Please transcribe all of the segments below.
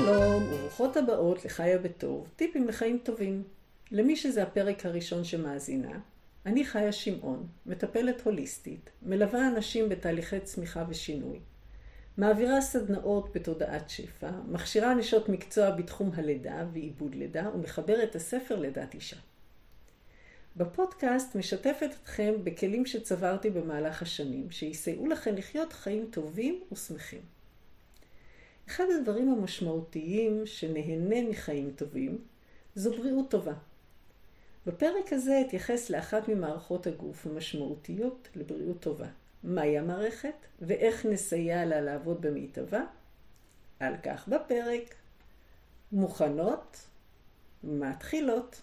שלום וברוכות הבאות לחיה בטוב, טיפים לחיים טובים. למי שזה הפרק הראשון שמאזינה, אני חיה שמעון, מטפלת הוליסטית, מלווה אנשים בתהליכי צמיחה ושינוי. מעבירה סדנאות בתודעת שפע, מכשירה נשות מקצוע בתחום הלידה ועיבוד לידה ומחברת הספר לידת אישה. בפודקאסט משתפת אתכם בכלים שצברתי במהלך השנים, שיסייעו לכם לחיות חיים טובים ושמחים. אחד הדברים המשמעותיים שנהנה מחיים טובים, זו בריאות טובה. בפרק הזה אתייחס לאחת ממערכות הגוף המשמעותיות לבריאות טובה. מהי המערכת ואיך נסייע לה לעבוד במיטבה? על כך בפרק. מוכנות? מתחילות.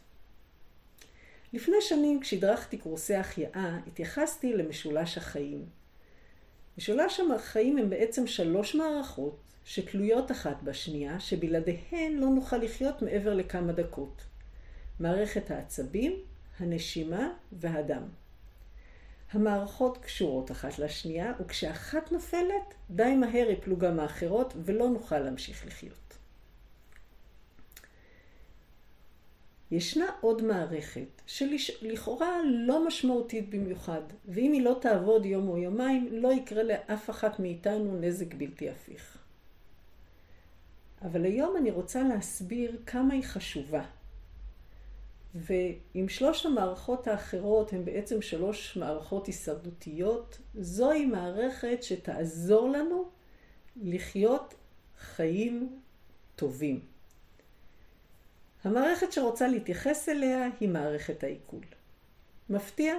לפני שנים כשהדרכתי קורסי החייאה, התייחסתי למשולש החיים. משולש החיים הם בעצם שלוש מערכות שתלויות אחת בשנייה, שבלעדיהן לא נוכל לחיות מעבר לכמה דקות. מערכת העצבים, הנשימה והדם. המערכות קשורות אחת לשנייה, וכשאחת נופלת, די מהר יפלו גם האחרות ולא נוכל להמשיך לחיות. ישנה עוד מערכת שלכאורה לא משמעותית במיוחד, ואם היא לא תעבוד יום או יומיים, לא יקרה לאף אחת מאיתנו נזק בלתי הפיך. אבל היום אני רוצה להסביר כמה היא חשובה. ואם שלוש המערכות האחרות הן בעצם שלוש מערכות הישרדותיות, זוהי מערכת שתעזור לנו לחיות חיים טובים. המערכת שרוצה להתייחס אליה היא מערכת העיכול. מפתיע?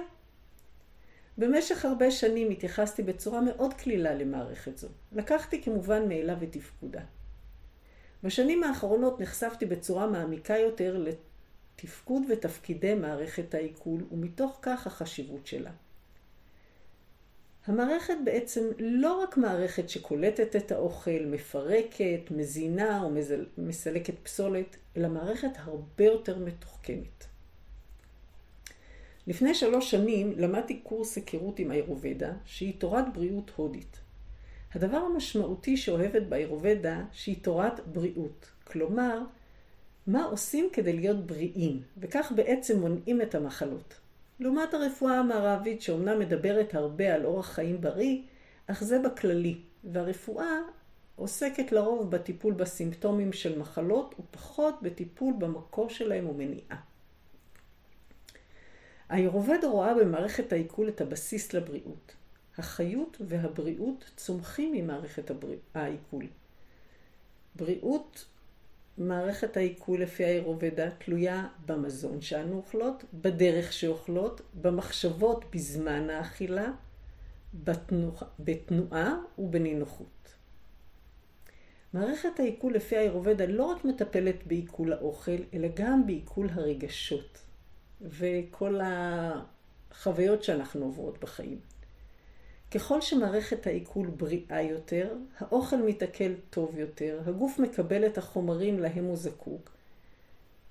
במשך הרבה שנים התייחסתי בצורה מאוד כלילה למערכת זו. לקחתי כמובן מאליו את תפקודה. בשנים האחרונות נחשפתי בצורה מעמיקה יותר לתפקוד ותפקידי מערכת העיכול, ומתוך כך החשיבות שלה. המערכת בעצם לא רק מערכת שקולטת את האוכל, מפרקת, מזינה או מסלקת פסולת, אלא מערכת הרבה יותר מתוחכמת. לפני שלוש שנים למדתי קורס היכרות עם האירובדה, שהיא תורת בריאות הודית. הדבר המשמעותי שאוהבת באירובדה, שהיא תורת בריאות. כלומר, מה עושים כדי להיות בריאים, וכך בעצם מונעים את המחלות. לעומת הרפואה המערבית שאומנם מדברת הרבה על אורח חיים בריא, אך זה בכללי, והרפואה עוסקת לרוב בטיפול בסימפטומים של מחלות ופחות בטיפול במקור שלהם ומניעה. האירובדה רואה במערכת העיכול את הבסיס לבריאות. החיות והבריאות צומחים ממערכת העיכול. בריאות מערכת העיכול לפי האירובדה תלויה במזון שאנו אוכלות, בדרך שאוכלות, במחשבות בזמן האכילה, בתנוע, בתנועה ובנינוחות. מערכת העיכול לפי האירובדה לא רק מטפלת בעיכול האוכל, אלא גם בעיכול הרגשות וכל החוויות שאנחנו עוברות בחיים. ככל שמערכת העיכול בריאה יותר, האוכל מתעכל טוב יותר, הגוף מקבל את החומרים להם הוא זקוק,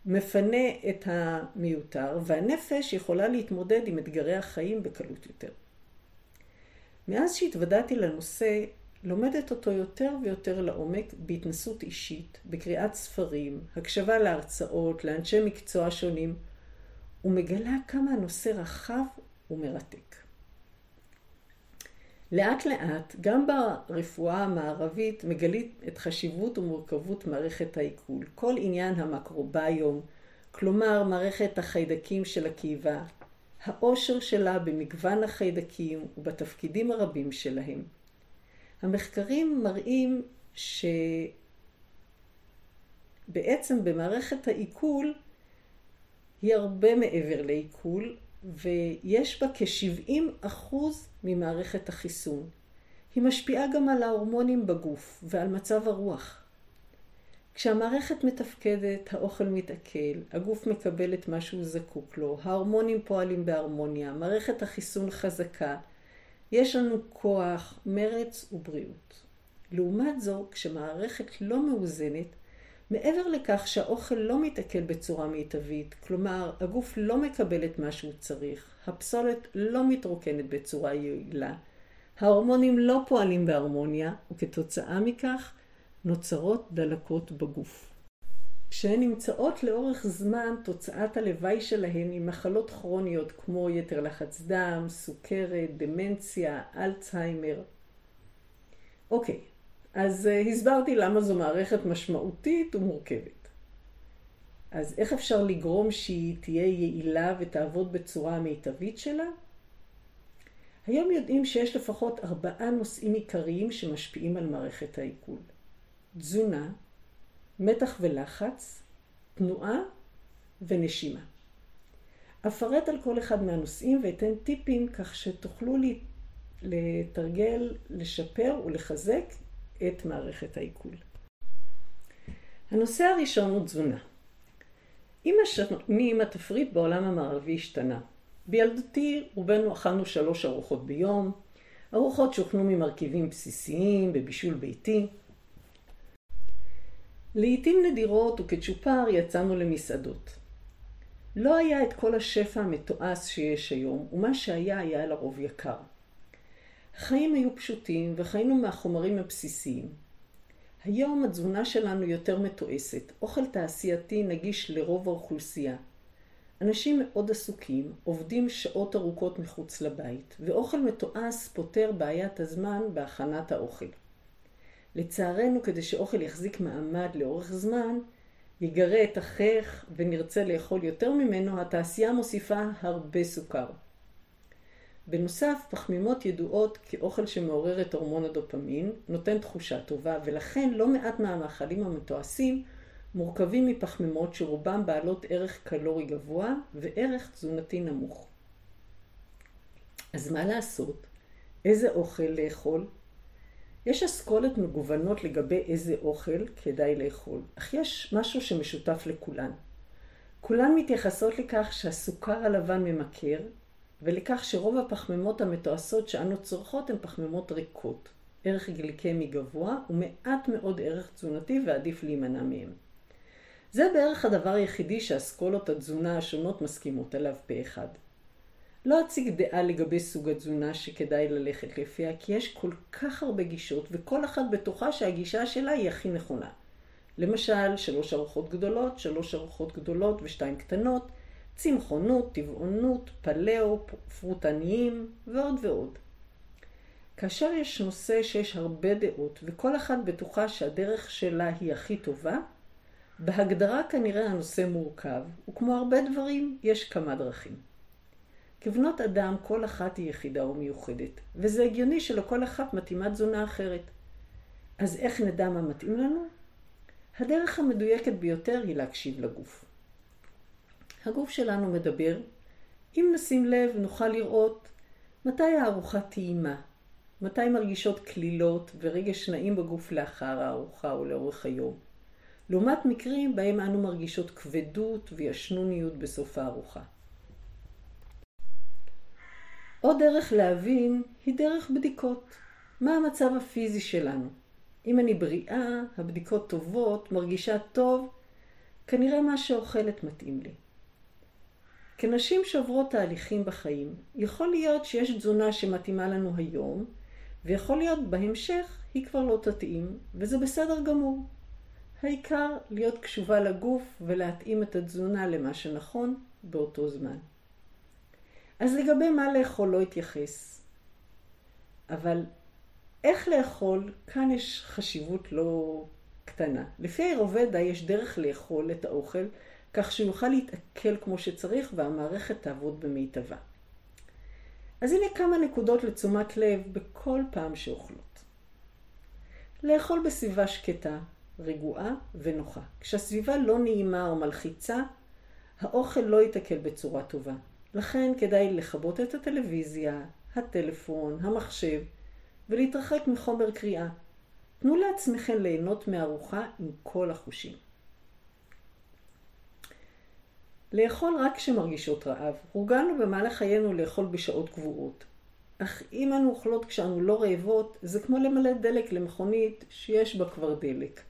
מפנה את המיותר, והנפש יכולה להתמודד עם אתגרי החיים בקלות יותר. מאז שהתוודעתי לנושא, לומדת אותו יותר ויותר לעומק בהתנסות אישית, בקריאת ספרים, הקשבה להרצאות, לאנשי מקצוע שונים, ומגלה כמה הנושא רחב ומרתק. לאט לאט, גם ברפואה המערבית, מגלית את חשיבות ומורכבות מערכת העיכול. כל עניין המקרוביום, כלומר מערכת החיידקים של הקיבה, העושר שלה במגוון החיידקים ובתפקידים הרבים שלהם. המחקרים מראים שבעצם במערכת העיכול היא הרבה מעבר לעיכול, ויש בה כ-70 אחוז ממערכת החיסון. היא משפיעה גם על ההורמונים בגוף ועל מצב הרוח. כשהמערכת מתפקדת, האוכל מתעכל, הגוף מקבל את מה שהוא זקוק לו, ההורמונים פועלים בהרמוניה, מערכת החיסון חזקה, יש לנו כוח, מרץ ובריאות. לעומת זו, כשמערכת לא מאוזנת, מעבר לכך שהאוכל לא מתעכל בצורה מיטבית, כלומר הגוף לא מקבל את מה שהוא צריך, הפסולת לא מתרוקנת בצורה יעילה, ההורמונים לא פועלים בהרמוניה, וכתוצאה מכך נוצרות דלקות בגוף. כשהן נמצאות לאורך זמן, תוצאת הלוואי שלהן היא מחלות כרוניות כמו יתר לחץ דם, סוכרת, דמנציה, אלצהיימר. אוקיי, אז uh, הסברתי למה זו מערכת משמעותית ומורכבת. אז איך אפשר לגרום שהיא תהיה יעילה ותעבוד בצורה המיטבית שלה? היום יודעים שיש לפחות ארבעה נושאים עיקריים שמשפיעים על מערכת העיכול. תזונה, מתח ולחץ, תנועה ונשימה. אפרט על כל אחד מהנושאים ואתן טיפים כך שתוכלו לתרגל, לשפר ולחזק את מערכת העיכול. הנושא הראשון הוא תזונה. עם השנים התפריט בעולם המערבי השתנה. בילדותי רובנו אכלנו שלוש ארוחות ביום, ארוחות שהוכנו ממרכיבים בסיסיים בבישול ביתי. לעיתים נדירות וכצ'ופר יצאנו למסעדות. לא היה את כל השפע המתועש שיש היום, ומה שהיה היה לרוב יקר. החיים היו פשוטים וחיינו מהחומרים הבסיסיים. היום התזונה שלנו יותר מתועסת. אוכל תעשייתי נגיש לרוב האוכלוסייה. אנשים מאוד עסוקים, עובדים שעות ארוכות מחוץ לבית, ואוכל מתועש פותר בעיית הזמן בהכנת האוכל. לצערנו, כדי שאוכל יחזיק מעמד לאורך זמן, יגרה את החייך ונרצה לאכול יותר ממנו, התעשייה מוסיפה הרבה סוכר. בנוסף, פחמימות ידועות כאוכל שמעורר את הורמון הדופמין, נותן תחושה טובה, ולכן לא מעט מהמאכלים המתועשים מורכבים מפחמימות שרובם בעלות ערך קלורי גבוה וערך תזונתי נמוך. אז מה לעשות? איזה אוכל לאכול? יש אסכולות מגוונות לגבי איזה אוכל כדאי לאכול, אך יש משהו שמשותף לכולן. כולן מתייחסות לכך שהסוכר הלבן ממכר, ולכך שרוב הפחמימות המתועשות שאנו צורכות הן פחמימות ריקות, ערך גליקמי גבוה ומעט מאוד ערך תזונתי ועדיף להימנע מהם. זה בערך הדבר היחידי שאסכולות התזונה השונות מסכימות עליו פה אחד. לא אציג דעה לגבי סוג התזונה שכדאי ללכת לפיה, כי יש כל כך הרבה גישות, וכל אחת בטוחה שהגישה שלה היא הכי נכונה. למשל, שלוש ארוחות גדולות, שלוש ארוחות גדולות ושתיים קטנות, צמחונות, טבעונות, פלאו, פרוטניים ועוד ועוד. כאשר יש נושא שיש הרבה דעות וכל אחת בטוחה שהדרך שלה היא הכי טובה, בהגדרה כנראה הנושא מורכב, וכמו הרבה דברים, יש כמה דרכים. כבנות אדם, כל אחת היא יחידה ומיוחדת, וזה הגיוני שלכל אחת מתאימה תזונה אחרת. אז איך נדע מה מתאים לנו? הדרך המדויקת ביותר היא להקשיב לגוף. הגוף שלנו מדבר. אם נשים לב, נוכל לראות מתי הארוחה טעימה, מתי מרגישות כלילות ורגש נעים בגוף לאחר הארוחה או לאורך היום. לעומת מקרים בהם אנו מרגישות כבדות וישנוניות בסוף הארוחה. עוד דרך להבין היא דרך בדיקות. מה המצב הפיזי שלנו? אם אני בריאה, הבדיקות טובות, מרגישה טוב, כנראה מה שאוכלת מתאים לי. כנשים שעוברות תהליכים בחיים, יכול להיות שיש תזונה שמתאימה לנו היום, ויכול להיות בהמשך היא כבר לא תתאים, וזה בסדר גמור. העיקר להיות קשובה לגוף ולהתאים את התזונה למה שנכון באותו זמן. אז לגבי מה לאכול לא אתייחס. אבל איך לאכול, כאן יש חשיבות לא קטנה. לפי האירובדה יש דרך לאכול את האוכל כך שיוכל להתעכל כמו שצריך והמערכת תעבוד במיטבה. אז הנה כמה נקודות לתשומת לב בכל פעם שאוכלות. לאכול בסביבה שקטה, רגועה ונוחה. כשהסביבה לא נעימה או מלחיצה, האוכל לא ייתקל בצורה טובה. לכן כדאי לכבות את הטלוויזיה, הטלפון, המחשב, ולהתרחק מחומר קריאה. תנו לעצמכם ליהנות מארוחה עם כל החושים. לאכול רק כשמרגישות רעב. הורגלנו במהלך חיינו לאכול בשעות קבועות. אך אם אנו אוכלות כשאנו לא רעבות, זה כמו למלא דלק למכונית שיש בה כבר דלק.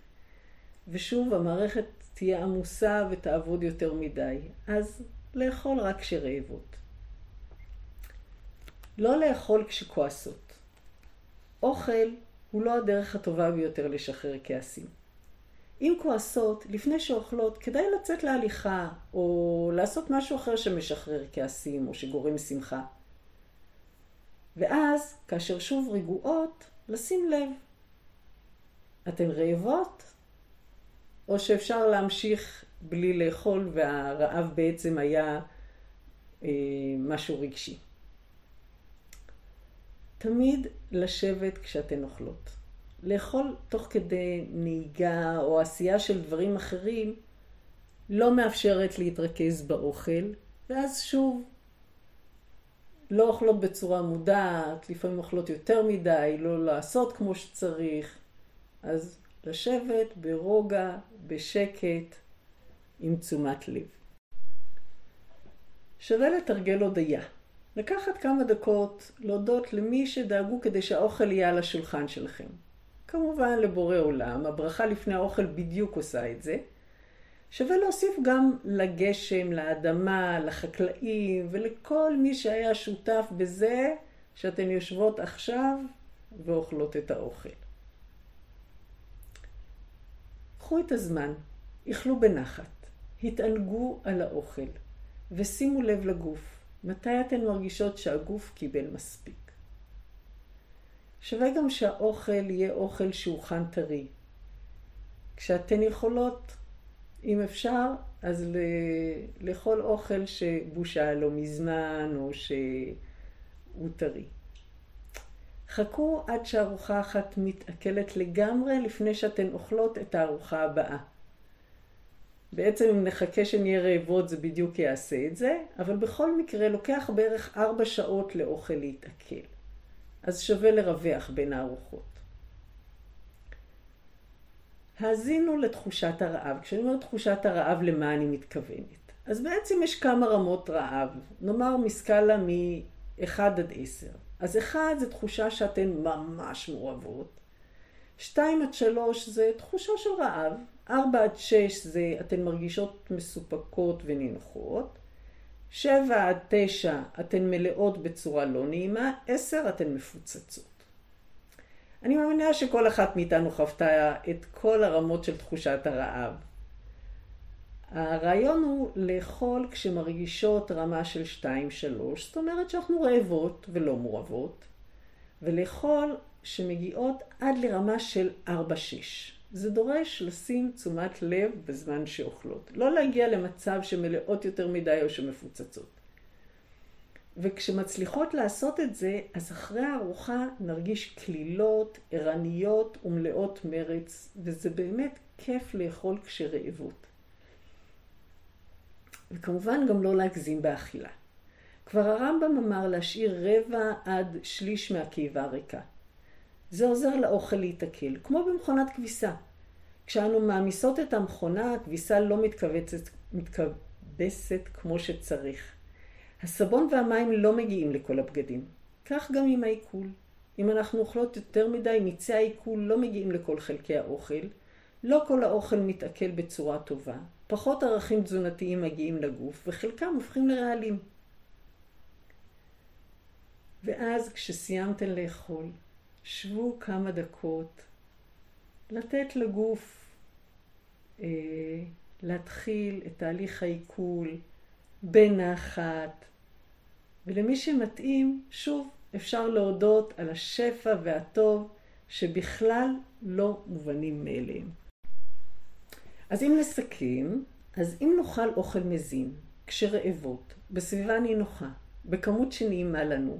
ושוב, המערכת תהיה עמוסה ותעבוד יותר מדי. אז לאכול רק כשרעבות. לא לאכול כשכועסות. אוכל הוא לא הדרך הטובה ביותר לשחרר כעסים. אם כועסות, לפני שאוכלות, כדאי לצאת להליכה, או לעשות משהו אחר שמשחרר כעסים, או שגורם שמחה. ואז, כאשר שוב רגועות, לשים לב. אתן רעבות? או שאפשר להמשיך בלי לאכול והרעב בעצם היה אה, משהו רגשי. תמיד לשבת כשאתן אוכלות. לאכול תוך כדי נהיגה או עשייה של דברים אחרים לא מאפשרת להתרכז באוכל, ואז שוב, לא אוכלות בצורה מודעת, לפעמים אוכלות יותר מדי, לא לעשות כמו שצריך. אז לשבת ברוגע, בשקט, עם תשומת לב. שווה לתרגל הודיה. לקחת כמה דקות להודות למי שדאגו כדי שהאוכל יהיה על השולחן שלכם. כמובן לבורא עולם, הברכה לפני האוכל בדיוק עושה את זה. שווה להוסיף גם לגשם, לאדמה, לחקלאים ולכל מי שהיה שותף בזה שאתן יושבות עכשיו ואוכלות את האוכל. קחו את הזמן, איכלו בנחת, התענגו על האוכל ושימו לב לגוף. מתי אתן מרגישות שהגוף קיבל מספיק? שווה גם שהאוכל יהיה אוכל שהוכן טרי. כשאתן יכולות, אם אפשר, אז לאכול אוכל שבושה לא מזמן או שהוא טרי. חכו עד שארוחה אחת מתעכלת לגמרי לפני שאתן אוכלות את הארוחה הבאה. בעצם אם נחכה שנהיה רעבות זה בדיוק יעשה את זה, אבל בכל מקרה לוקח בערך ארבע שעות לאוכל להתעכל. אז שווה לרווח בין הארוחות. האזינו לתחושת הרעב. כשאני אומרת תחושת הרעב, למה אני מתכוונת? אז בעצם יש כמה רמות רעב. נאמר מסקאלה מ-1 עד 10. אז 1 זה תחושה שאתן ממש מעורבות. 2 עד 3 זה תחושה של רעב. 4 עד 6 זה אתן מרגישות מסופקות ונינוחות. 7 עד 9 אתן מלאות בצורה לא נעימה. 10 אתן מפוצצות. אני מאמינה שכל אחת מאיתנו חוותה את כל הרמות של תחושת הרעב. הרעיון הוא לאכול כשמרגישות רמה של 2-3, זאת אומרת שאנחנו רעבות ולא מורבות, ולאכול שמגיעות עד לרמה של 4-6. זה דורש לשים תשומת לב בזמן שאוכלות. לא להגיע למצב שמלאות יותר מדי או שמפוצצות. וכשמצליחות לעשות את זה, אז אחרי הארוחה נרגיש כלילות, ערניות ומלאות מרץ, וזה באמת כיף לאכול כשרעבות. וכמובן גם לא להגזים באכילה. כבר הרמב"ם אמר להשאיר רבע עד שליש מהקיבה ריקה. זה עוזר לאוכל להתעכל, כמו במכונת כביסה. כשאנו מעמיסות את המכונה, הכביסה לא מתכווצת, מתכבסת כמו שצריך. הסבון והמים לא מגיעים לכל הבגדים. כך גם עם העיכול. אם אנחנו אוכלות יותר מדי, מיצי העיכול לא מגיעים לכל חלקי האוכל. לא כל האוכל מתעכל בצורה טובה. פחות ערכים תזונתיים מגיעים לגוף, וחלקם הופכים לרעלים. ואז כשסיימתן לאכול, שבו כמה דקות, לתת לגוף אה, להתחיל את תהליך העיכול בנחת, ולמי שמתאים, שוב, אפשר להודות על השפע והטוב שבכלל לא מובנים מאליהם. אז אם נסכם, אז אם נאכל אוכל מזין, כשרעבות, בסביבה נינוחה, בכמות שנעימה לנו,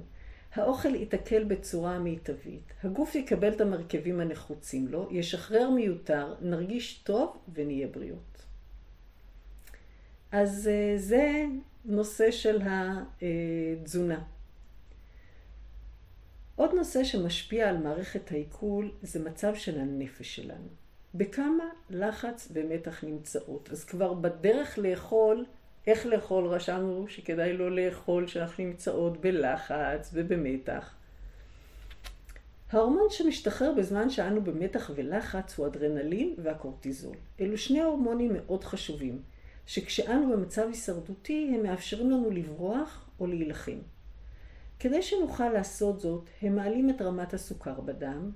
האוכל ייתקל בצורה מיטבית, הגוף יקבל את המרכיבים הנחוצים לו, ישחרר מיותר, נרגיש טוב ונהיה בריאות. אז אה, זה נושא של התזונה. עוד נושא שמשפיע על מערכת העיכול זה מצב של הנפש שלנו. בכמה לחץ ומתח נמצאות. אז כבר בדרך לאכול, איך לאכול רשמנו שכדאי לא לאכול שאנחנו נמצאות בלחץ ובמתח. ההורמון שמשתחרר בזמן שאנו במתח ולחץ הוא אדרנלין והקורטיזול. אלו שני הורמונים מאוד חשובים. שכשאנו במצב הישרדותי הם מאפשרים לנו לברוח או להילחם. כדי שנוכל לעשות זאת, הם מעלים את רמת הסוכר בדם,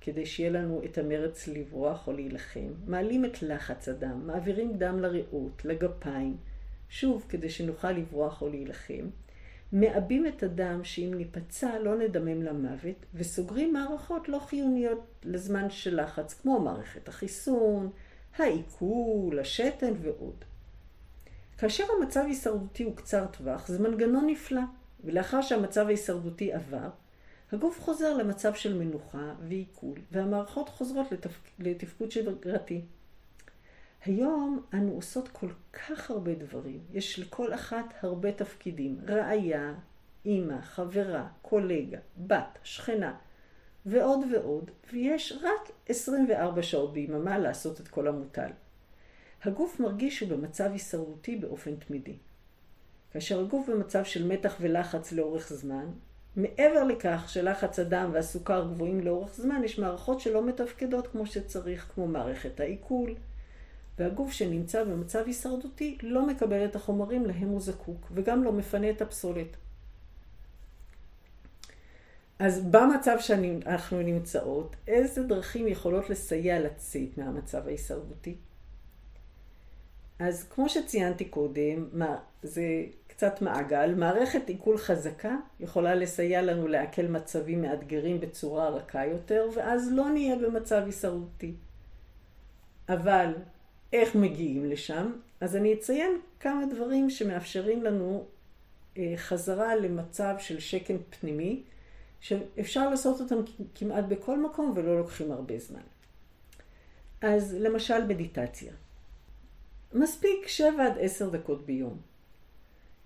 כדי שיהיה לנו את המרץ לברוח או להילחם, מעלים את לחץ הדם, מעבירים דם לריאות, לגפיים, שוב, כדי שנוכל לברוח או להילחם, מעבים את הדם שאם ניפצע לא נדמם למוות, וסוגרים מערכות לא חיוניות לזמן של לחץ, כמו מערכת החיסון, העיכול, השתן ועוד. כאשר המצב ההישרדותי הוא קצר טווח, זה מנגנון נפלא, ולאחר שהמצב ההישרדותי עבר, הגוף חוזר למצב של מנוחה ועיכול, והמערכות חוזרות לתפק... לתפקוד שגרתי. היום אנו עושות כל כך הרבה דברים. יש לכל אחת הרבה תפקידים. רעיה, אימא, חברה, קולגה, בת, שכנה, ועוד ועוד, ויש רק 24 שעות ביממה לעשות את כל המוטל. הגוף מרגיש שהוא במצב הישרדותי באופן תמידי. כאשר הגוף במצב של מתח ולחץ לאורך זמן, מעבר לכך שלחץ הדם והסוכר גבוהים לאורך זמן, יש מערכות שלא מתפקדות כמו שצריך, כמו מערכת העיכול, והגוף שנמצא במצב הישרדותי לא מקבל את החומרים להם הוא זקוק, וגם לא מפנה את הפסולת. אז במצב שאנחנו נמצאות, איזה דרכים יכולות לסייע לצאת מהמצב ההישרדותי? אז כמו שציינתי קודם, מה, זה קצת מעגל, מערכת עיכול חזקה יכולה לסייע לנו לעכל מצבים מאתגרים בצורה רכה יותר, ואז לא נהיה במצב הישרדותי. אבל איך מגיעים לשם? אז אני אציין כמה דברים שמאפשרים לנו אה, חזרה למצב של שקן פנימי, שאפשר לעשות אותם כמעט בכל מקום ולא לוקחים הרבה זמן. אז למשל מדיטציה. מספיק 7 עד 10 דקות ביום.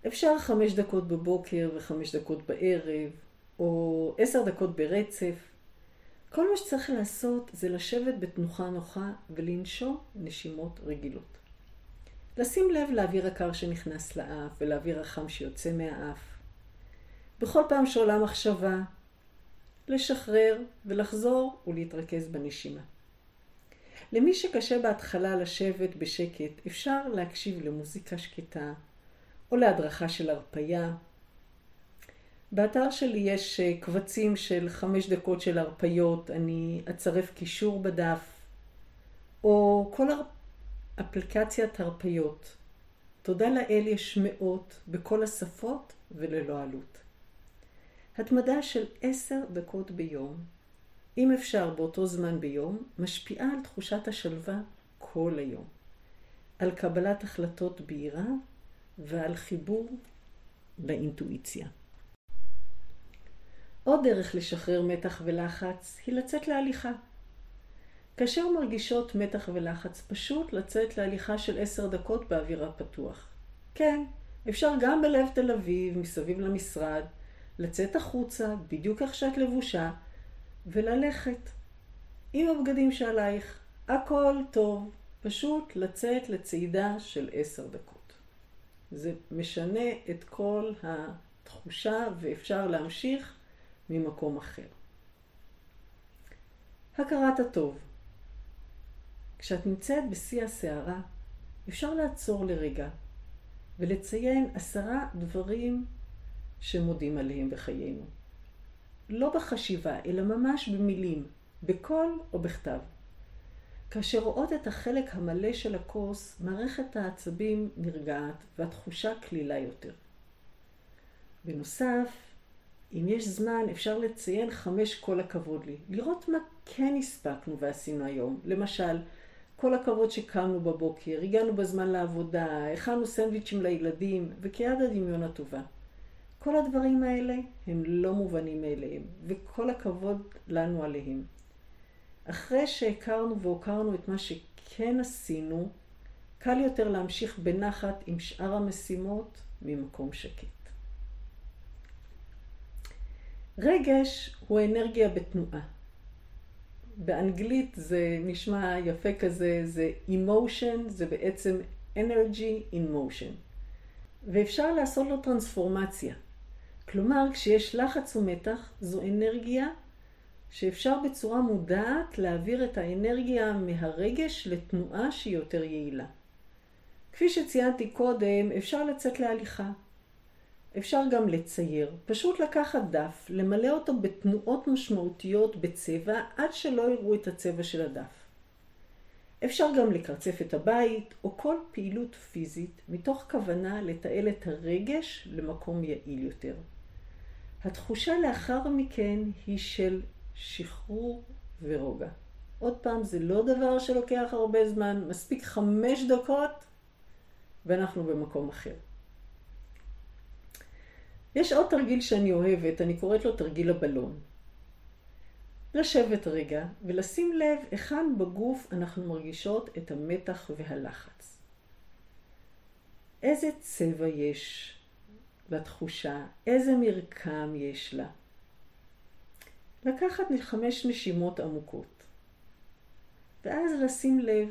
אפשר 5 דקות בבוקר ו-5 דקות בערב, או 10 דקות ברצף. כל מה שצריך לעשות זה לשבת בתנוחה נוחה ולנשום נשימות רגילות. לשים לב לאוויר הקר שנכנס לאף ולאוויר החם שיוצא מהאף. בכל פעם שעולה מחשבה, לשחרר ולחזור ולהתרכז בנשימה. למי שקשה בהתחלה לשבת בשקט, אפשר להקשיב למוזיקה שקטה או להדרכה של הרפייה. באתר שלי יש אה, קבצים של חמש דקות של הרפיות, אני אצרף קישור בדף, או כל אפליקציית הרפיות. תודה לאל יש מאות בכל השפות וללא עלות. התמדה של עשר דקות ביום אם אפשר באותו זמן ביום, משפיעה על תחושת השלווה כל היום, על קבלת החלטות בהירה ועל חיבור לאינטואיציה. עוד דרך לשחרר מתח ולחץ היא לצאת להליכה. כאשר מרגישות מתח ולחץ, פשוט לצאת להליכה של עשר דקות באוויר הפתוח. כן, אפשר גם בלב תל אביב, מסביב למשרד, לצאת החוצה, בדיוק איך שאת לבושה, וללכת עם הבגדים שעלייך. הכל טוב, פשוט לצאת לצעידה של עשר דקות. זה משנה את כל התחושה ואפשר להמשיך ממקום אחר. הכרת הטוב. כשאת נמצאת בשיא הסערה, אפשר לעצור לרגע ולציין עשרה דברים שמודים עליהם בחיינו. לא בחשיבה, אלא ממש במילים, בקול או בכתב. כאשר רואות את החלק המלא של הכוס, מערכת העצבים נרגעת והתחושה כלילה יותר. בנוסף, אם יש זמן, אפשר לציין חמש כל הכבוד לי. לראות מה כן הספקנו ועשינו היום. למשל, כל הכבוד שקמנו בבוקר, הגענו בזמן לעבודה, הכנו סנדוויצ'ים לילדים, וכיד הדמיון הטובה. כל הדברים האלה הם לא מובנים מאליהם, וכל הכבוד לנו עליהם. אחרי שהכרנו והוקרנו את מה שכן עשינו, קל יותר להמשיך בנחת עם שאר המשימות ממקום שקט. רגש הוא אנרגיה בתנועה. באנגלית זה נשמע יפה כזה, זה emotion, זה בעצם energy in motion. ואפשר לעשות לו טרנספורמציה. כלומר, כשיש לחץ ומתח, זו אנרגיה שאפשר בצורה מודעת להעביר את האנרגיה מהרגש לתנועה שהיא יותר יעילה. כפי שציינתי קודם, אפשר לצאת להליכה. אפשר גם לצייר, פשוט לקחת דף, למלא אותו בתנועות משמעותיות בצבע עד שלא יראו את הצבע של הדף. אפשר גם לקרצף את הבית או כל פעילות פיזית מתוך כוונה לתעל את הרגש למקום יעיל יותר. התחושה לאחר מכן היא של שחרור ורוגע. עוד פעם, זה לא דבר שלוקח הרבה זמן, מספיק חמש דקות ואנחנו במקום אחר. יש עוד תרגיל שאני אוהבת, אני קוראת לו תרגיל הבלון. לשבת רגע ולשים לב היכן בגוף אנחנו מרגישות את המתח והלחץ. איזה צבע יש לתחושה, איזה מרקם יש לה. לקחת חמש נשימות עמוקות, ואז לשים לב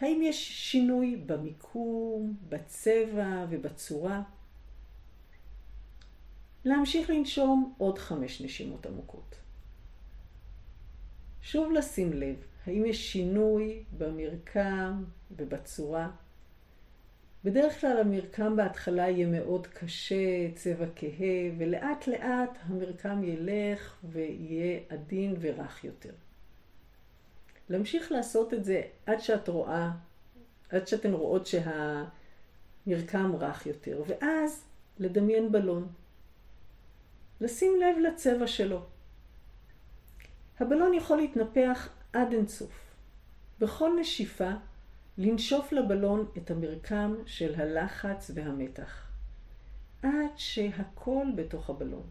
האם יש שינוי במיקום, בצבע ובצורה. להמשיך לנשום עוד חמש נשימות עמוקות. שוב לשים לב, האם יש שינוי במרקם ובצורה. בדרך כלל המרקם בהתחלה יהיה מאוד קשה, צבע כהה, ולאט לאט המרקם ילך ויהיה עדין ורך יותר. להמשיך לעשות את זה עד שאת רואה, עד שאתן רואות שהמרקם רך יותר, ואז לדמיין בלון. לשים לב לצבע שלו. הבלון יכול להתנפח עד אינסוף. בכל נשיפה, לנשוף לבלון את המרקם של הלחץ והמתח, עד שהכל בתוך הבלון.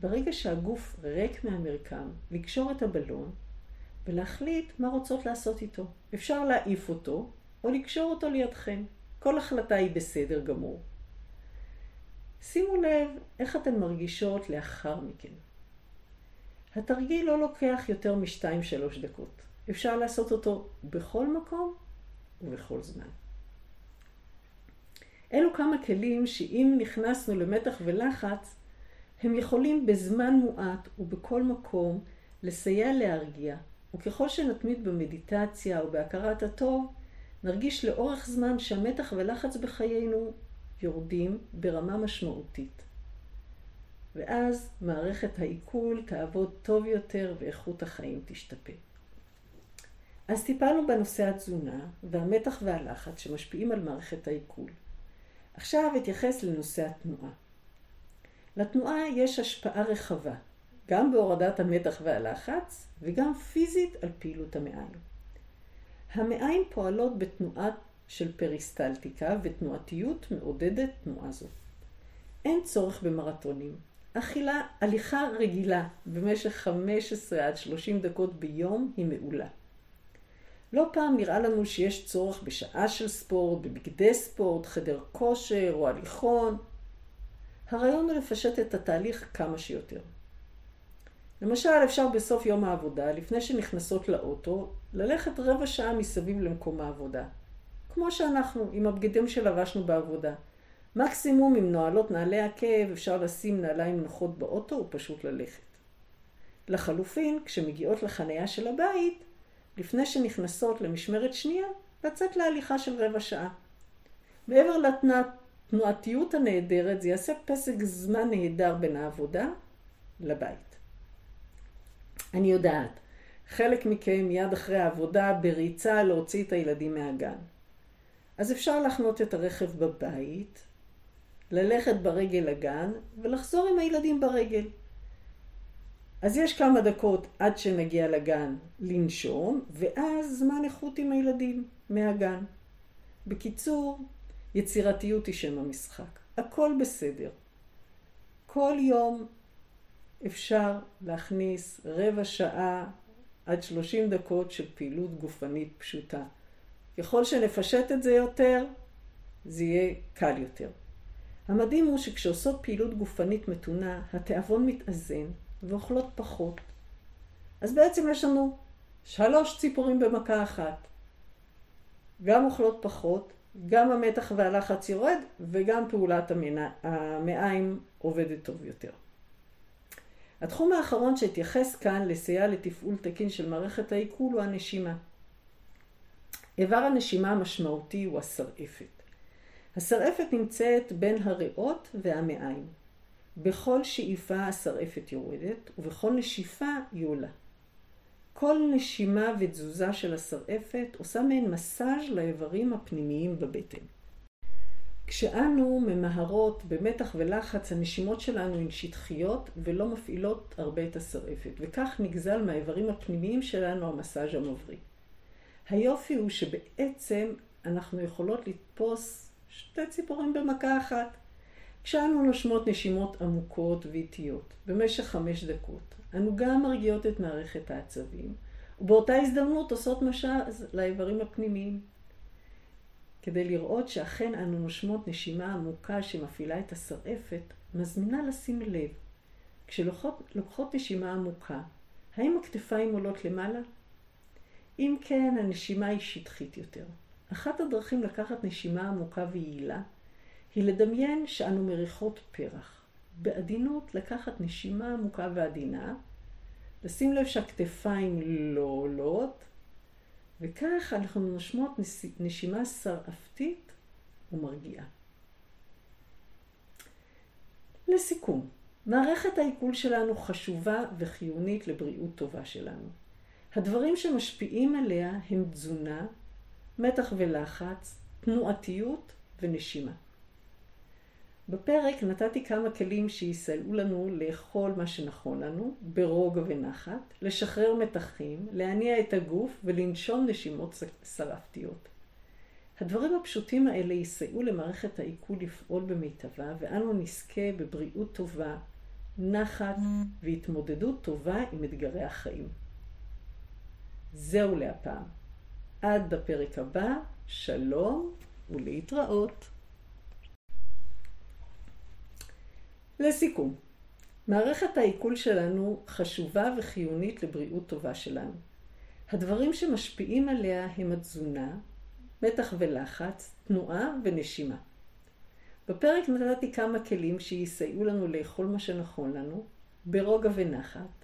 ברגע שהגוף ריק מהמרקם, לקשור את הבלון ולהחליט מה רוצות לעשות איתו. אפשר להעיף אותו או לקשור אותו לידכם. כל החלטה היא בסדר גמור. שימו לב איך אתן מרגישות לאחר מכן. התרגיל לא לוקח יותר משתיים-שלוש דקות. אפשר לעשות אותו בכל מקום ובכל זמן. אלו כמה כלים שאם נכנסנו למתח ולחץ, הם יכולים בזמן מועט ובכל מקום לסייע להרגיע, וככל שנתמיד במדיטציה או בהכרת הטוב, נרגיש לאורך זמן שהמתח ולחץ בחיינו יורדים ברמה משמעותית. ואז מערכת העיכול תעבוד טוב יותר ואיכות החיים תשתפר. אז טיפלנו בנושא התזונה והמתח והלחץ שמשפיעים על מערכת העיכול. עכשיו אתייחס לנושא התנועה. לתנועה יש השפעה רחבה, גם בהורדת המתח והלחץ וגם פיזית על פעילות המעיים. המעיים פועלות בתנועה של פריסטלטיקה ותנועתיות מעודדת תנועה זו. אין צורך במרתונים. אכילה, הליכה רגילה במשך 15 עד 30 דקות ביום היא מעולה. לא פעם נראה לנו שיש צורך בשעה של ספורט, בבגדי ספורט, חדר כושר או הליכון. הרעיון הוא לפשט את התהליך כמה שיותר. למשל, אפשר בסוף יום העבודה, לפני שנכנסות לאוטו, ללכת רבע שעה מסביב למקום העבודה. כמו שאנחנו, עם הבגדים שלבשנו בעבודה. מקסימום עם נועלות נעלי עקב אפשר לשים נעליים נוחות באוטו ופשוט ללכת. לחלופין, כשמגיעות לחניה של הבית, לפני שנכנסות למשמרת שנייה, לצאת להליכה של רבע שעה. מעבר לתנועתיות הנהדרת, זה יעשה פסק זמן נהדר בין העבודה לבית. אני יודעת, חלק מכם מיד אחרי העבודה בריצה להוציא את הילדים מהגן. אז אפשר לחנות את הרכב בבית, ללכת ברגל לגן ולחזור עם הילדים ברגל. אז יש כמה דקות עד שנגיע לגן לנשום, ואז זמן איכות עם הילדים מהגן. בקיצור, יצירתיות היא שם המשחק. הכל בסדר. כל יום אפשר להכניס רבע שעה עד 30 דקות של פעילות גופנית פשוטה. ככל שנפשט את זה יותר, זה יהיה קל יותר. המדהים הוא שכשעושות פעילות גופנית מתונה, התיאבון מתאזן ואוכלות פחות. אז בעצם יש לנו שלוש ציפורים במכה אחת. גם אוכלות פחות, גם המתח והלחץ יורד, וגם פעולת המעיים עובדת טוב יותר. התחום האחרון שאתייחס כאן לסייע לתפעול תקין של מערכת העיכול הוא הנשימה. איבר הנשימה המשמעותי הוא השרעפת. השרעפת נמצאת בין הריאות והמעיים. בכל שאיפה השרעפת יורדת, ובכל נשיפה היא עולה. כל נשימה ותזוזה של השרעפת עושה מעין מסאז' לאיברים הפנימיים בבטן. כשאנו ממהרות במתח ולחץ, הנשימות שלנו הן שטחיות ולא מפעילות הרבה את השרעפת, וכך נגזל מהאיברים הפנימיים שלנו המסאז' המבריא. היופי הוא שבעצם אנחנו יכולות לתפוס שתי ציפורים במכה אחת. כשאנו נושמות נשימות עמוקות ואיטיות במשך חמש דקות, אנו גם מרגיעות את מערכת העצבים, ובאותה הזדמנות עושות משאז לאיברים הפנימיים. כדי לראות שאכן אנו נושמות נשימה עמוקה שמפעילה את השרעפת, מזמינה לשים לב. כשלוקחות נשימה עמוקה, האם הכתפיים עולות למעלה? אם כן, הנשימה היא שטחית יותר. אחת הדרכים לקחת נשימה עמוקה ויעילה היא לדמיין שאנו מריחות פרח. בעדינות לקחת נשימה עמוקה ועדינה, לשים לב שהכתפיים לא עולות, וכך אנחנו נושמות נשימה שרעפתית ומרגיעה. לסיכום, מערכת העיכול שלנו חשובה וחיונית לבריאות טובה שלנו. הדברים שמשפיעים עליה הם תזונה, מתח ולחץ, תנועתיות ונשימה. בפרק נתתי כמה כלים שיסייעו לנו לאכול מה שנכון לנו, ברוגע ונחת, לשחרר מתחים, להניע את הגוף ולנשום נשימות שרפתיות. הדברים הפשוטים האלה יסייעו למערכת העיכול לפעול במיטבה, ואנו נזכה בבריאות טובה, נחת והתמודדות טובה עם אתגרי החיים. זהו להפעם. עד הפרק הבא, שלום ולהתראות. לסיכום, מערכת העיכול שלנו חשובה וחיונית לבריאות טובה שלנו. הדברים שמשפיעים עליה הם התזונה, מתח ולחץ, תנועה ונשימה. בפרק נתתי כמה כלים שיסייעו לנו לאכול מה שנכון לנו, ברוגע ונחת,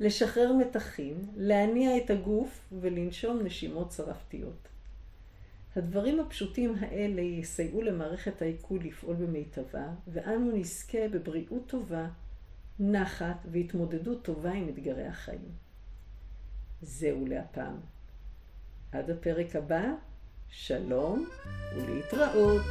לשחרר מתחים, להניע את הגוף ולנשום נשימות צרפתיות. הדברים הפשוטים האלה יסייעו למערכת העיכול לפעול במיטבה, ואנו נזכה בבריאות טובה, נחת והתמודדות טובה עם אתגרי החיים. זהו להפעם. עד הפרק הבא, שלום ולהתראות.